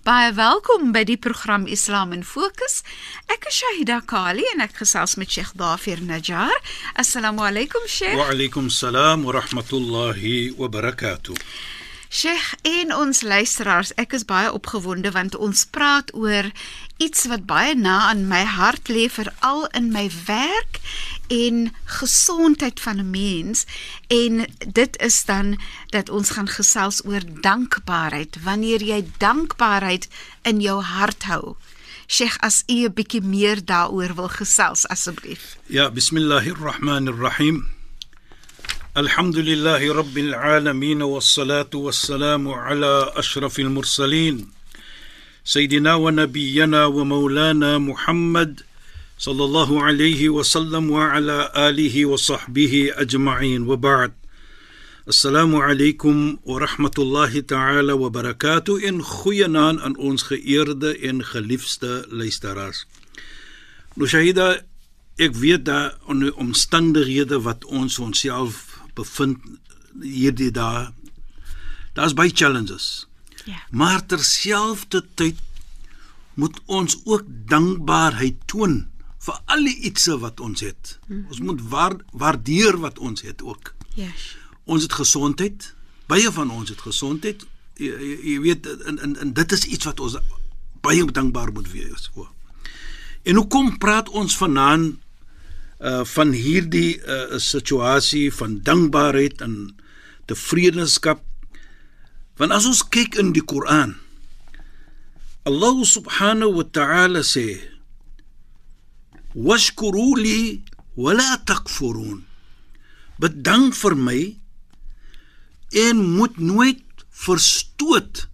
Baie welkom by die program Islam in Fokus. Ek is Shahida Kali en ek gesels met Sheikh Dafir Najjar. Assalamu alaykum Sheikh. Wa alaykum salaam wa rahmatullahi wa barakatuh. Sheikh en ons luisteraars, ek is baie opgewonde want ons praat oor iets wat baie na aan my hart lê veral in my werk en gesondheid van 'n mens en dit is dan dat ons gaan gesels oor dankbaarheid wanneer jy dankbaarheid in jou hart hou. Sheikh as u 'n bietjie meer daaroor wil gesels asseblief. Ja, bismillahir rahmanir rahim. الحمد لله رب العالمين والصلاة والسلام على أشرف المرسلين سيدنا ونبينا ومولانا محمد صلى الله عليه وسلم وعلى آله وصحبه أجمعين وبعد السلام عليكم ورحمة الله تعالى وبركاته إن خينان أن ons geëerde en geliefde luisteraars. Nou Shahida, ek weet daar onder omstandighede wat ons onsself bevind hierdie dae. Daar's baie challenges. Ja. Maar terselfdertyd moet ons ook dankbaarheid toon vir al die ietsie wat ons het. Mm -hmm. Ons moet waar, waardeer wat ons het ook. Yes. Ons het gesondheid. Baie van ons het gesondheid. Jy, jy, jy weet en, en en dit is iets wat ons baie dankbaar moet wees vir. En hoekom praat ons vanaand uh van hierdie uh situasie van dankbaarheid en tevredenskap? Want as ons kyk in die Koran, Allah subhanahu wa ta'ala sê: "Washkuru li wa la takfurun." Bedank vir my en moet nooit verstoot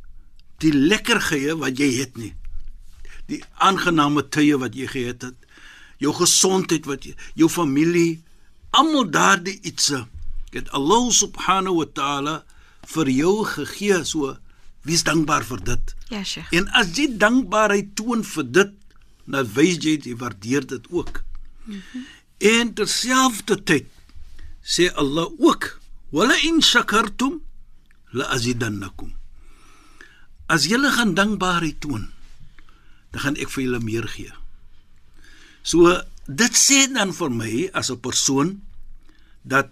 die lekkergeye wat jy het nie. Die aangename tye wat jy gehad het, jou gesondheid wat jy, jou familie, almal daardie ietsie het Allah subhanahu wa ta'ala vir jou gegee so wees dankbaar vir dit. Ja, Sheikh. En as jy dankbaarheid toon vir dit, dan wys jy jy waardeer dit ook. Mm -hmm. En terselfdertyd sê Allah ook: "Wala in shakartum la azidannakum." As julle gaan dankbaarheid toon, dan gaan ek vir julle meer gee. So dit sê dan vir my as 'n persoon dat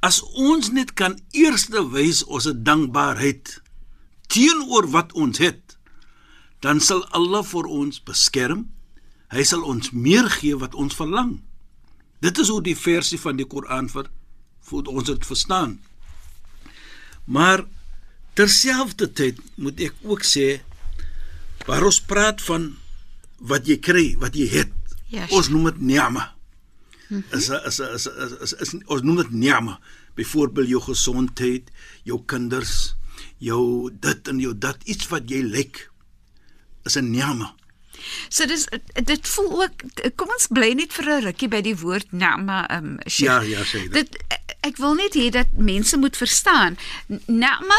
as ons net kan eerste wys ons dankbaarheid teenoor wat ons het, dan sal Allah vir ons beskerm. Hy sal ons meer gee wat ons verlang. Dit is hoe die versie van die Koran vir vir ons dit verstaan. Maar terselfdertyd moet ek ook sê waar ons praat van wat jy kry, wat jy het. Ja, ons noem dit ni'ma. Is is is is, is, is ons noem dit ni'ma. Byvoorbeeld jou gesondheid, jou kinders, jou dit en jou dat iets wat jy lyk is 'n ni'ma. So dis dit voel ook kom ons bly net vir 'n rukkie by die woord nama um Sheikh. Ja, ja, sê dit. Dit ek wil net hê dat mense moet verstaan. Nama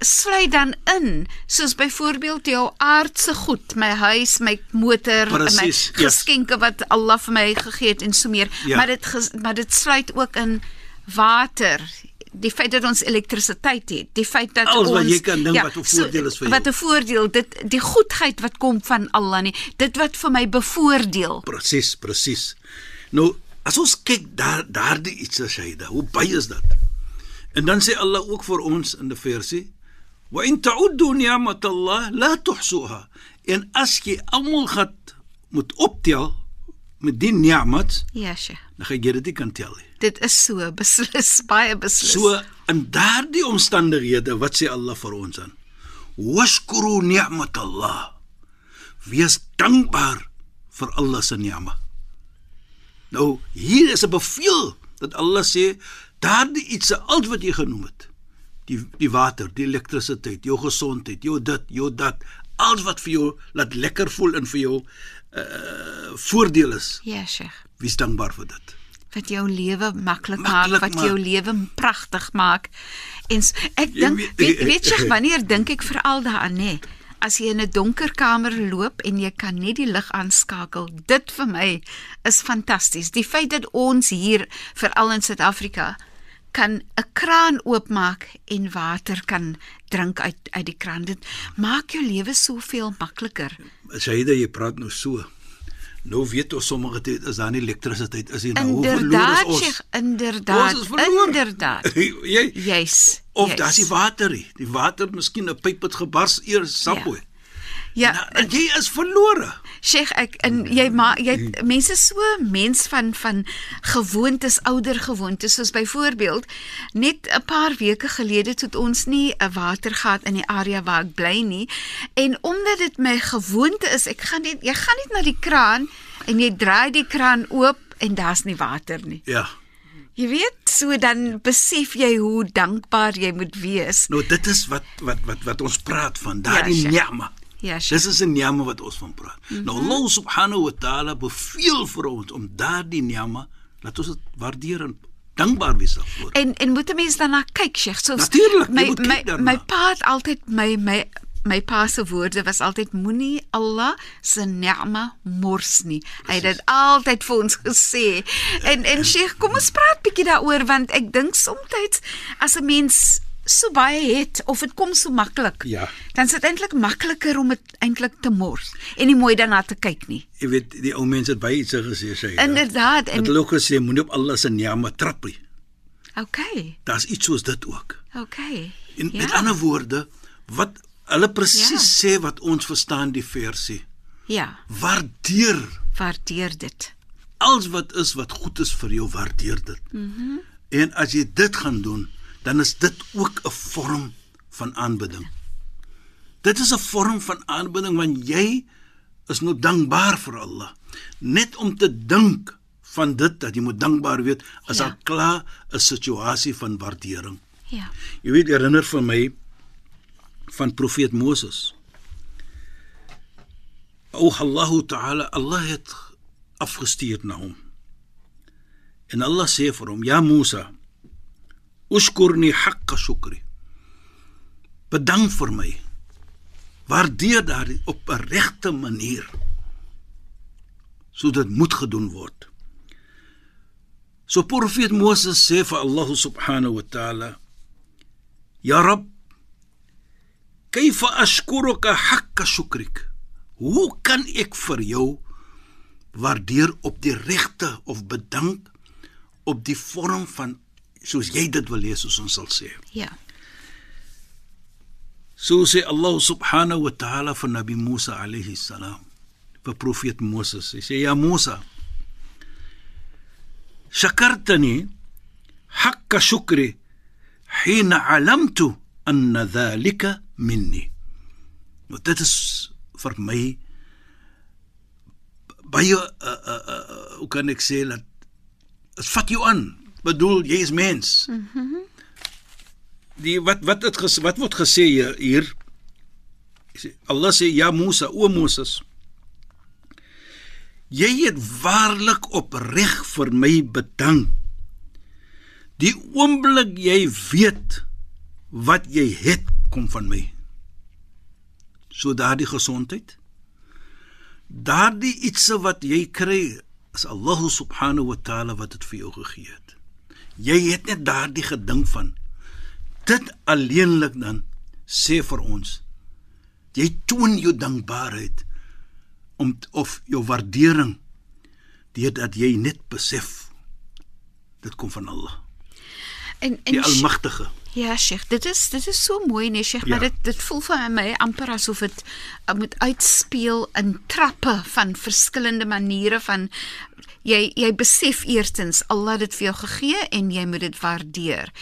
sluit dan in soos byvoorbeeld jou aardse goed, my huis, my motor, Precies, my yes. geskenke wat Allah vir my gegee het en so meer, Ja. maar dit maar dit sluit ook in water die feit dat ons elektrisiteit het, die feit dat Alles wat ons jy kan dink wat 'n voordeel is vir jou. Wat 'n voordeel, dit die goedheid wat kom van Allah nie, dit wat vir my bevoordeel. Presies, presies. Nou, as ons kyk daar daardie iets as hy daar, hoe baie is dit? En dan sê Allah ook vir ons in die versie: "Wa in ta'uddu ni'mat Allah la tuhsuha." En as jy almal gaan moet optel met die ni'mat, Ja, Sheikh. Dan gaan jy dit nie kan tel nie. Dit is so beslis baie beslis. So in daardie omstandighede, wat sê Allah vir ons aan? Washkuru ni'matallah. Wees dankbaar vir Allah se ni'ma. Nou, hier is 'n bevel dat Allah sê daardie iets al wat jy genoem het. Die die water, die elektrisiteit, jou gesondheid, jou dit, jou dat, alles wat vir jou laat lekker voel en vir jou uh voordeel is. Ja, Sheikh. Wees dankbaar vir dit. wat jou lewe maklik maak, wat maak. jou lewe pragtig maak. En s- ek dink weet- weet, jy wanneer dink ek veral daaraan nê? As jy in 'n donker kamer loop en jy kan net die lig aanskakel, dit vir my is fantasties. Die feit dat ons hier veral in Suid-Afrika kan 'n kraan oopmaak en water kan drink uit uit die kraan. Dit maak jou lewe soveel makliker. Shaida, jy praat nou so. Nou weet ons sommige tyd is daar nie elektrisiteit is nie. Nou, hoe verloor Inderdaad, ons? Sheikh, inderdaad. Ons is verloor. Inderdaad. jy Juis. of juis. daar's die water nie. Die water, miskien 'n pyp het gebars eers sapoe. Ja, Nou, en jy is verlore. Sheikh, ek en jy maar jy mense so mens van van gewoontes, ouer gewoontes soos byvoorbeeld net 'n paar weke gelede het ons nie 'n water gehad in die area waar ek bly nie en omdat dit my gewoonte is, ek gaan net jy gaan net na die kraan en jy draai die kraan oop en daar's nie water nie. Ja. Jy weet, so dan besef jy hoe dankbaar jy moet wees. Nou dit is wat wat wat wat ons praat van, daardie Sheikh. ni'ma. Ja, Sheikh. Dis is 'n ni'ma wat ons van praat. Mm -hmm. Nou Allah subhanahu wa ta'ala beveel vir ons om daardie ni'ma laat ons dit waardeer en dankbaar wees daarvoor. En en moet 'n mens daarna kyk, Sheikh. So Natuurlijk, jy my my daarna. my pa het altyd my my my pa se woorde was altyd moenie Allah se ni'ma mors nie. Hy het dit altyd vir ons gesê. En en Sheikh, kom ons praat bietjie daaroor want ek dink soms as 'n mens so baie het of dit kom so maklik. Ja. Dan is dit eintlik makliker om dit eintlik te mors en nie mooi daarna te kyk nie. Jy weet die ou mense het baie iets gesê sê. Inderdaad En en hulle ook gesê moenie op Allah se ni'ma trap nie. okay. Daar's iets soos dit ook. Okay. En ja. met ander woorde, wat hulle presies ja. sê wat ons verstaan die versie. Ja, Waardeer waardeer dit. alles wat is wat goed is vir jou, waardeer dit. Mhm. Mm en as jy dit gaan doen, dan is dit ook 'n vorm van aanbidding. Dit is 'n vorm van aanbidding want jy is nou dankbaar vir Allah. Net om te dink van dit dat jy moet dankbaar weet, is Ja. al klaar 'n situasie van waardering. Ja. Jy weet herinner vir my van profeet Moses. O Allah Ta'ala, Allah het afgestuur na hom. En Allah sê vir hom: "Ja Musa, ushkurni haqqa shukri." Bedank vir my. Waardeer daar op 'n regte manier. Sodat moet gedoen word. So profeet Moses sê vir Allah subhanahu wa ta'ala: "Ya Rabb, kayfa ashkuruka haqqa shukrik?" Hoe kan ek vir jou waardeer op die regte of bedank op die vorm van soos jy dit wil hê soos ons sal sê. Ja. So sê Allah subhanahu wa ta'ala vir Nabi Musa alayhi salam vir profeet Moses. Hy sê ja Musa shakartani haqqa shukri hina alamtu anna dhalika minni. Nou dit is vir my baie uh, uh, uh, hoe kan ek sê dat dit vat jou aan. Bedoel jy is mens. Mm die wat wat het ges, wat word gesê hier, hier? Allah sê ja Musa o Moses jy het waarlik opreg vir my bedank. Die oomblik jy weet wat jy het kom van my. So daardie gesondheid daardie ietsie wat jy kry is Allah subhanahu wa taala wat dit vir jou gegee het jy het net daardie gedink van dit alleenlik dan sê vir ons jy toon jou dankbaarheid om of jou waardering deurdat jy net besef dit kom van Allah. En en die almagtige Ja, Sheikh, dit is dit is so mooi nee, Sheikh, ja. maar dit dit voel vir my amper asof dit uh, moet uitspeel in trappe van verskillende maniere van jy jy besef eerstens Allah het dit vir jou gegee en jy moet dit waardeer.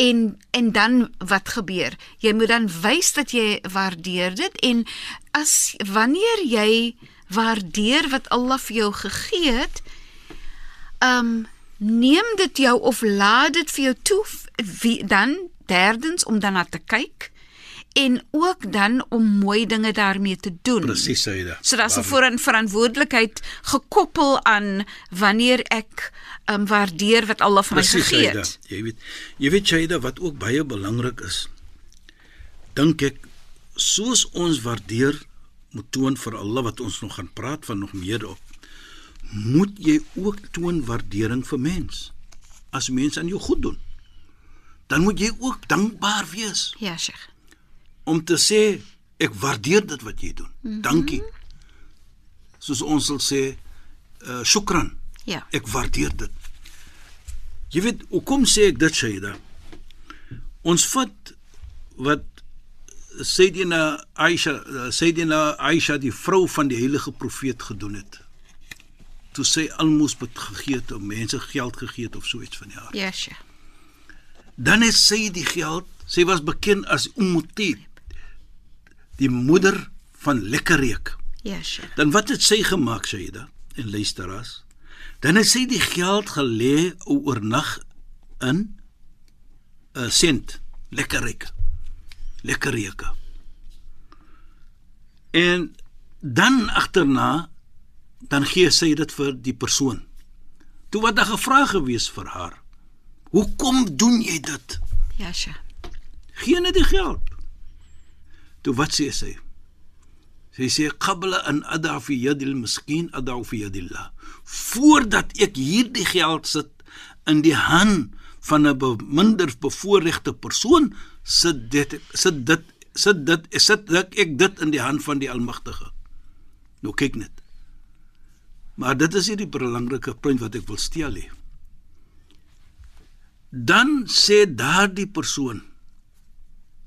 En en dan wat gebeur? Jy moet dan wys dat jy waardeer dit en as wanneer jy waardeer wat Allah vir jou gegee het, um neem dit jou of laat dit vir jou toe wie dan derdens om daarna te kyk en ook dan om mooi dinge daarmee te doen. Presies sê jy dit. So daar's 'n voor verantwoordelikheid gekoppel aan wanneer ek um waardeer wat Allah vir my gegee het. Jy weet, jy weet Shaida wat ook baie belangrik is. Dink ek soos ons waardeer moet toon vir Allah wat ons nog gaan praat van nog meer op. Moet jy ook toon waardering vir mens. As mense aan jou goed doen, dan moet jy ook dankbaar wees Ja, Sheikh. om te sê ek waardeer dit wat jy doen. Mm -hmm. Dankie. Soos ons sal sê, uh shukran. Ja. Ek waardeer dit. Jy weet, hoekom sê ek dit Shaida? Ons vat wat Sayyidina Aisha, eh, Sayyidina Aisha die vrou van die heilige profeet gedoen het. Toe sy almoes gegee het om mense geld gegee het of so iets van die aard. Ja, Sheikh. Dan het sy die geld, sy was bekend as Ummutib, die moeder van lekker reuk. Ja, Sheikh. Dan wat het sy gemaak, Shaida? En luisteraars. Dan het sy die geld gelê oornag in 'n sent, lekker reuk. Lekker reuke. En dan agterna dan gee sy dit vir die persoon. Toe wat daar gevra gewees vir haar. Hoekom doen jy dit? Ja, Sheikh. Gee net die geld. Toe wat sê sy? Sy sê qabla an ad'a fi yadi al-miskin ad'a fi yadillah. Voordat ek hierdie geld sit in die hand van 'n minder bevoorregte persoon, sit dit sit dit sit dit sit dit ek dit in die hand van die Almagtige. Nou kyk net. Maar dit is hierdie belangrike punt wat ek wil stel hê. Dan sê daardie persoon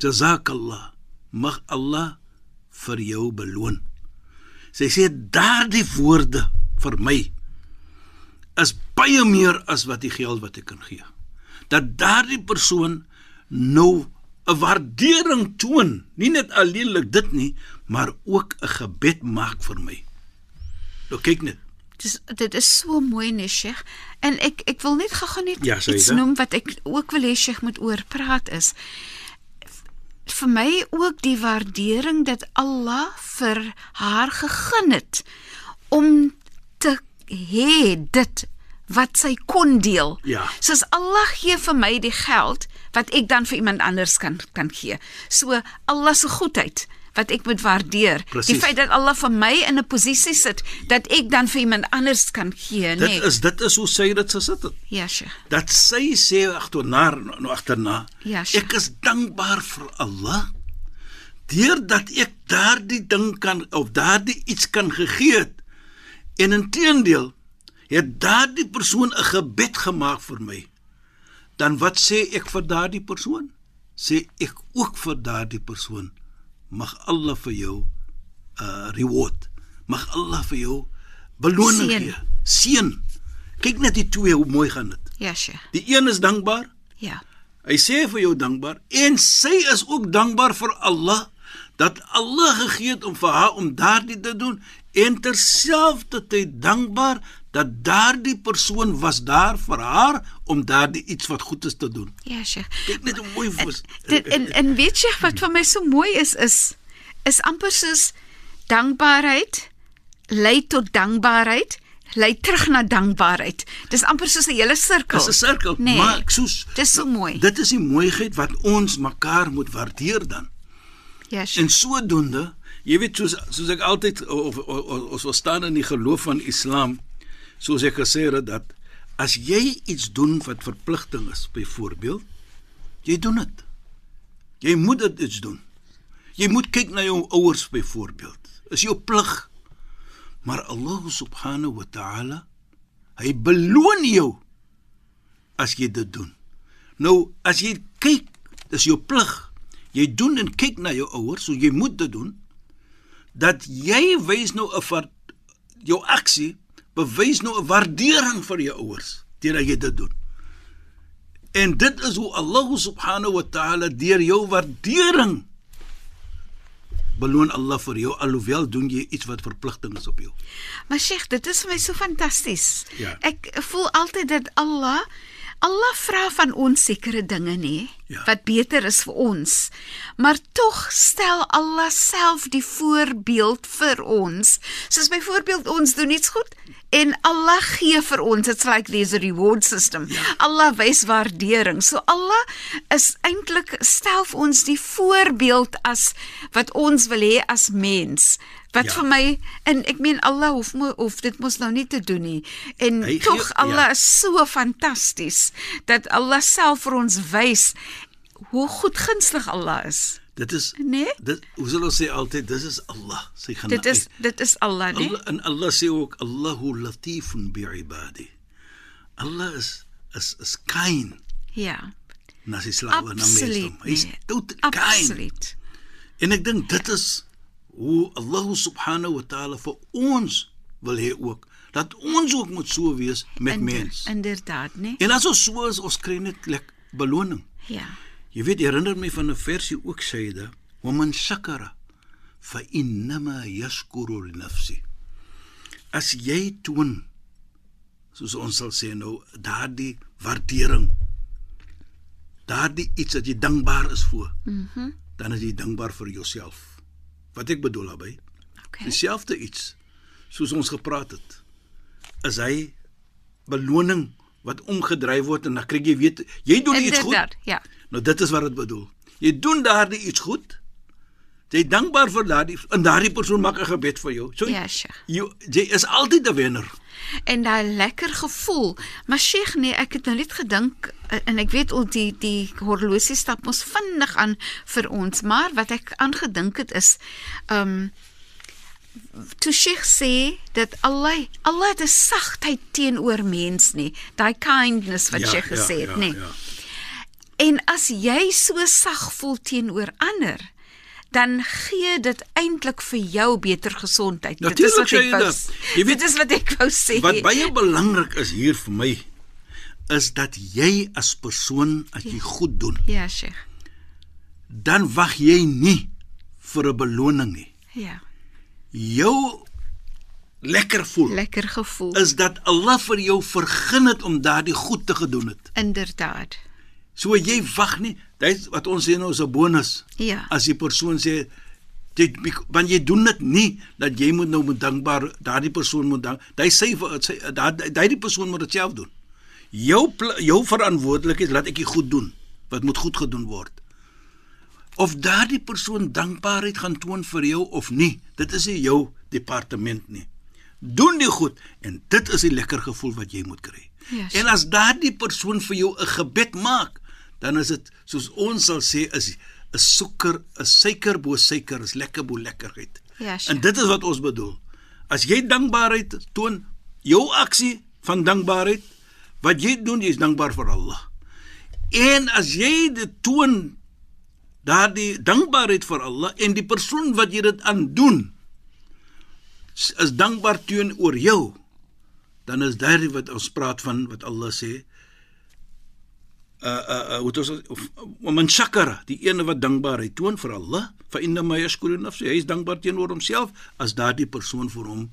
Jazakallah. Mag Allah vir jou beloon. Sy sê daardie woorde vir my is baie meer as wat die geld wat ek kan gee. Dat daardie persoon nou 'n waardering toon, nie net alleenlik dit nie, maar ook 'n gebed maak vir my. Nou kyk net. Dis dit is so mooi nee Sheikh en ek ek wil net gou-gou net Ja, sê iets dit. noem wat ek ook wil hê Sheikh moet oor praat is vir my ook die waardering dat Allah vir haar gegun het om te hê dit wat sy kon deel. Ja. Soos Allah gee vir my die geld wat ek dan vir iemand anders kan kan gee. So Allah se goedheid wat ek moet waardeer. Presies. Die feit dat Allah vir my in 'n posisie sit dat ek dan vir iemand anders kan gee, Dit nee. is dit is hoe sy dit gesit het. Ja, Sheikh. dat sy sê agterna nou agterna Ja, sure. ek is dankbaar vir Allah deurdat ek daardie ding kan of daardie iets kan gegee het en inteendeel het daardie persoon 'n gebed gemaak vir my dan wat sê ek vir daardie persoon sê ek ook vir daardie persoon mag Allah vir jou uh reward mag Allah vir jou beloning Seën. gee seën kyk net die twee hoe mooi gaan dit Ja, Sheikh. Die een is dankbaar. Ja. Hy sê vir jou dankbaar en sy is ook dankbaar vir Allah dat Allah gegee het om vir haar om daardie te doen en terselfdertyd dankbaar dat daardie persoon was daar vir haar om daardie iets wat goed is te doen. Ja, Sheikh. Kyk net hoe mooi was. Dit en en weet jy wat vir my so mooi is is is amper soos dankbaarheid lei tot dankbaarheid, lei terug na dankbaarheid. Dis amper soos 'n hele sirkel. Dis 'n sirkel, Nee, maar ek soos dis so mooi. Dit is die mooiheid wat ons mekaar moet waardeer dan. Ja, Sheikh. En sodoende, jy weet soos soos ek altyd of, of, of ons verstaan in die geloof van Islam, soos ek gesê het dat as jy iets doen wat verpligting is, byvoorbeeld, jy doen dit. Jy moet dit iets doen. Jy moet kyk na jou ouers byvoorbeeld. Is jou plig. Maar Allah subhanahu wa ta'ala hy beloon jou as jy dit doen. Nou as jy kyk dis jou plig. Jy doen en kyk na jou ouers, so jy moet dit doen. Dat jy wys nou 'n jou aksie bewys nou 'n waardering vir jou ouers deurdat jy dit doen. En dit is hoe Allah subhanahu wa ta'ala deur jou waardering beloon Allah vir jou alhoewel doen jy iets wat verpligting is op jou. Maar Sheikh, dit is vir my so fantasties. Ja. Ek voel altyd dat Allah Allah vra van ons sekere dinge nê Ja. wat beter is vir ons. Maar tog stel Allah self die voorbeeld vir ons. Soos byvoorbeeld ons doen iets goed en Allah gee vir ons. It's like there's a reward system. Ja. Allah wys waardering. So Allah is eintlik stel vir ons die voorbeeld as wat ons wil hê as mens. Wat Ja. vir my en ek meen Allah hoef mo, of dit mos nou nie te doen nie. En Hy gee- tog Allah ja. is so fantasties dat Allah self vir ons wys hoe goed gunstig Allah is. Dit is Nee? dit hoe sal ons sê altyd dis is Allah sy genade. Dit is dit is Allah, nee? Allah, en Allah sê ook Allahu latifun bi'ibadi. Allah is is is kind Ja. na sy slawe na mense. Hy's nee. totally kind. Absoluut. En ek dink dit is hoe Allah subhanahu wa ta'ala vir ons wil hê ook dat ons ook moet so wees met Inder- mens. Inderdaad, nee? En as ons so is, ons kry net lek beloning. Ja. Jy weet, herinner my van 'n versie ook sê dit, "Wa man shakara fa innama yashkuru li nafsi." As jy toon soos ons sal sê nou daardie waardering daardie iets dat jy dankbaar is voor. Mhm. Mm dan is jy dankbaar vir jouself. Wat ek bedoel daarmee, Okay. dieselfde iets soos ons gepraat het. Is hy beloning wat omgedryf word en dan kry jy weet jy doen iets goed. Inderdaad, ja. Nou dit is wat dit bedoel. Jy doen daardie iets goed. Jy dankbaar vir daardie en daardie persoon maak 'n gebed vir jou. So Ja, Sheikh. jy jy is altyd 'n wenner. En daai lekker gevoel. Maar Sheikh, nee, ek het nou net gedink eh, en ek weet al die die horlosie stap ons vinnig aan vir ons, maar wat ek aangedink het is ehm um, toe Sheikh sê dat Allah Allah het 'n sagtheid teenoor mens nie. Daai kindness wat Sheikh gesê het, nee. Ja. En as jy so sag voel teenoor ander, dan gee dit eintlik vir jou beter gesondheid. dit is Natuurlijk wat sê ek wou. dat. Jy weet- dit is wat ek wou sê. Wat baie belangrik is hier vir my is dat jy as persoon as jy goed doen, Ja, Sheikh. dan wag jy nie vir 'n beloning nie. Ja. Jou lekker voel Lekker gevoel. is dat Allah vir jou vergun het om daardie goed te gedoen het. Inderdaad. So jy wag nie. Dit wat ons sê nou is 'n bonus. Ja. As die persoon sê dit want jy doen dit nie dat jy moet nou moet dankbaar daardie persoon moet dank. Hy sê vir daardie persoon moet dit self doen. Jou jou verantwoordelikheid laat ek dit goed doen wat moet goed gedoen word. Of daardie persoon dankbaarheid gaan toon vir jou of nie, dit is nie jou departement nie. Doen die goed en dit is die lekker gevoel wat jy moet kry. Ja, en as daardie persoon vir jou 'n gebed maak, dan is dit soos ons sal sê is 'n suiker, 'n suiker bo suiker is lekker bo lekkerheid. Ja, sure. en dit is wat ons bedoel. As jy dankbaarheid toon, jou aksie van dankbaarheid, wat jy doen, jy is dankbaar vir Allah. En as jy dit toon daardie dankbaarheid vir Allah en die persoon wat jy dit aan doen is dankbaar teenoor jou, dan is daardie wat ons praat van wat Allah sê uh uh, uh wat ons of man shakara die ene wat dankbaarheid toon vir Allah fa inna ma yashkuru nafsi hy is dankbaar teenoor homself as daardie persoon vir hom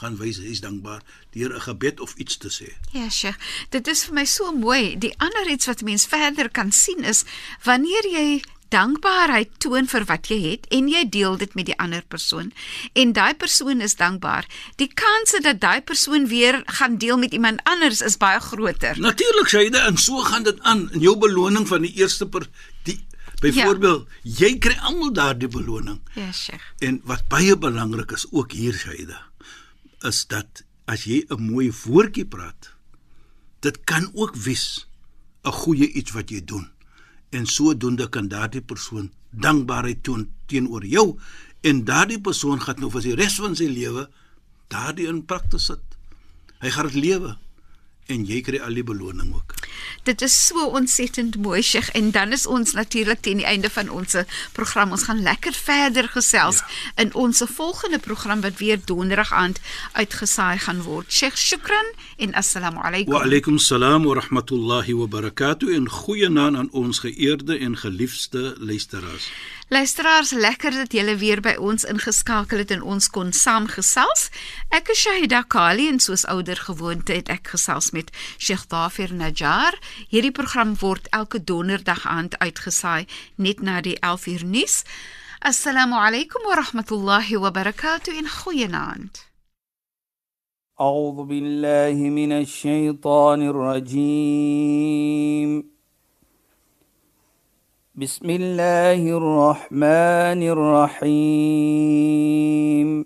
gaan wys hy is dankbaar deur 'n gebed of iets te sê Ja, Sheikh. Dit is vir my so mooi. Die ander iets wat mens verder kan sien is wanneer jy dankbaarheid toon vir wat jy het en jy deel dit met die ander persoon en daai persoon is dankbaar. Die kanse dat daai persoon weer gaan deel met iemand anders is baie groter. Natuurlik Shaida en so gaan dit aan in jou beloning van die eerste per die byvoorbeeld ja. jy kry almal daardie beloning Ja, Sheikh. En wat baie belangrik is ook hier Shaida is dat as jy 'n mooi woordjie praat, dit kan ook wees 'n goeie iets wat jy doen. En sodoende kan daardie persoon dankbaarheid toon teenoor jou en daardie persoon gaan nou vir die res van sy lewe daardie in praktyk sit. Hy gaan dit lewe en jy kry al die beloning ook. Dit is so ontsettend mooi, Sheikh, en dan is ons natuurlik teen die einde van ons program. Ons gaan lekker verder gesels ja. in ons volgende program wat weer donderdag aand uitgesaai gaan word. Sheikh, shukran en assalamu alaykum. Wa alaykum salaam wa rahmatullahi wa barakatuh en goeienaand aan ons geëerde en geliefde luisteraars. Luisteraars, lekker dat julle weer by ons ingeskakel het en ons kon saamgesels. Ek is Shahida Kali en soos ouer gewoonte het ek gesels met Sheikh Dafir Najjar. Hierdie program word elke donderdag aand uitgesaai net na die 11uur nuus. Assalamu alaykum wa rahmatullahi wa barakatuh in goeienaand. أعوذ بالله من الشيطان الرجيم بسم الله الرحمن الرحيم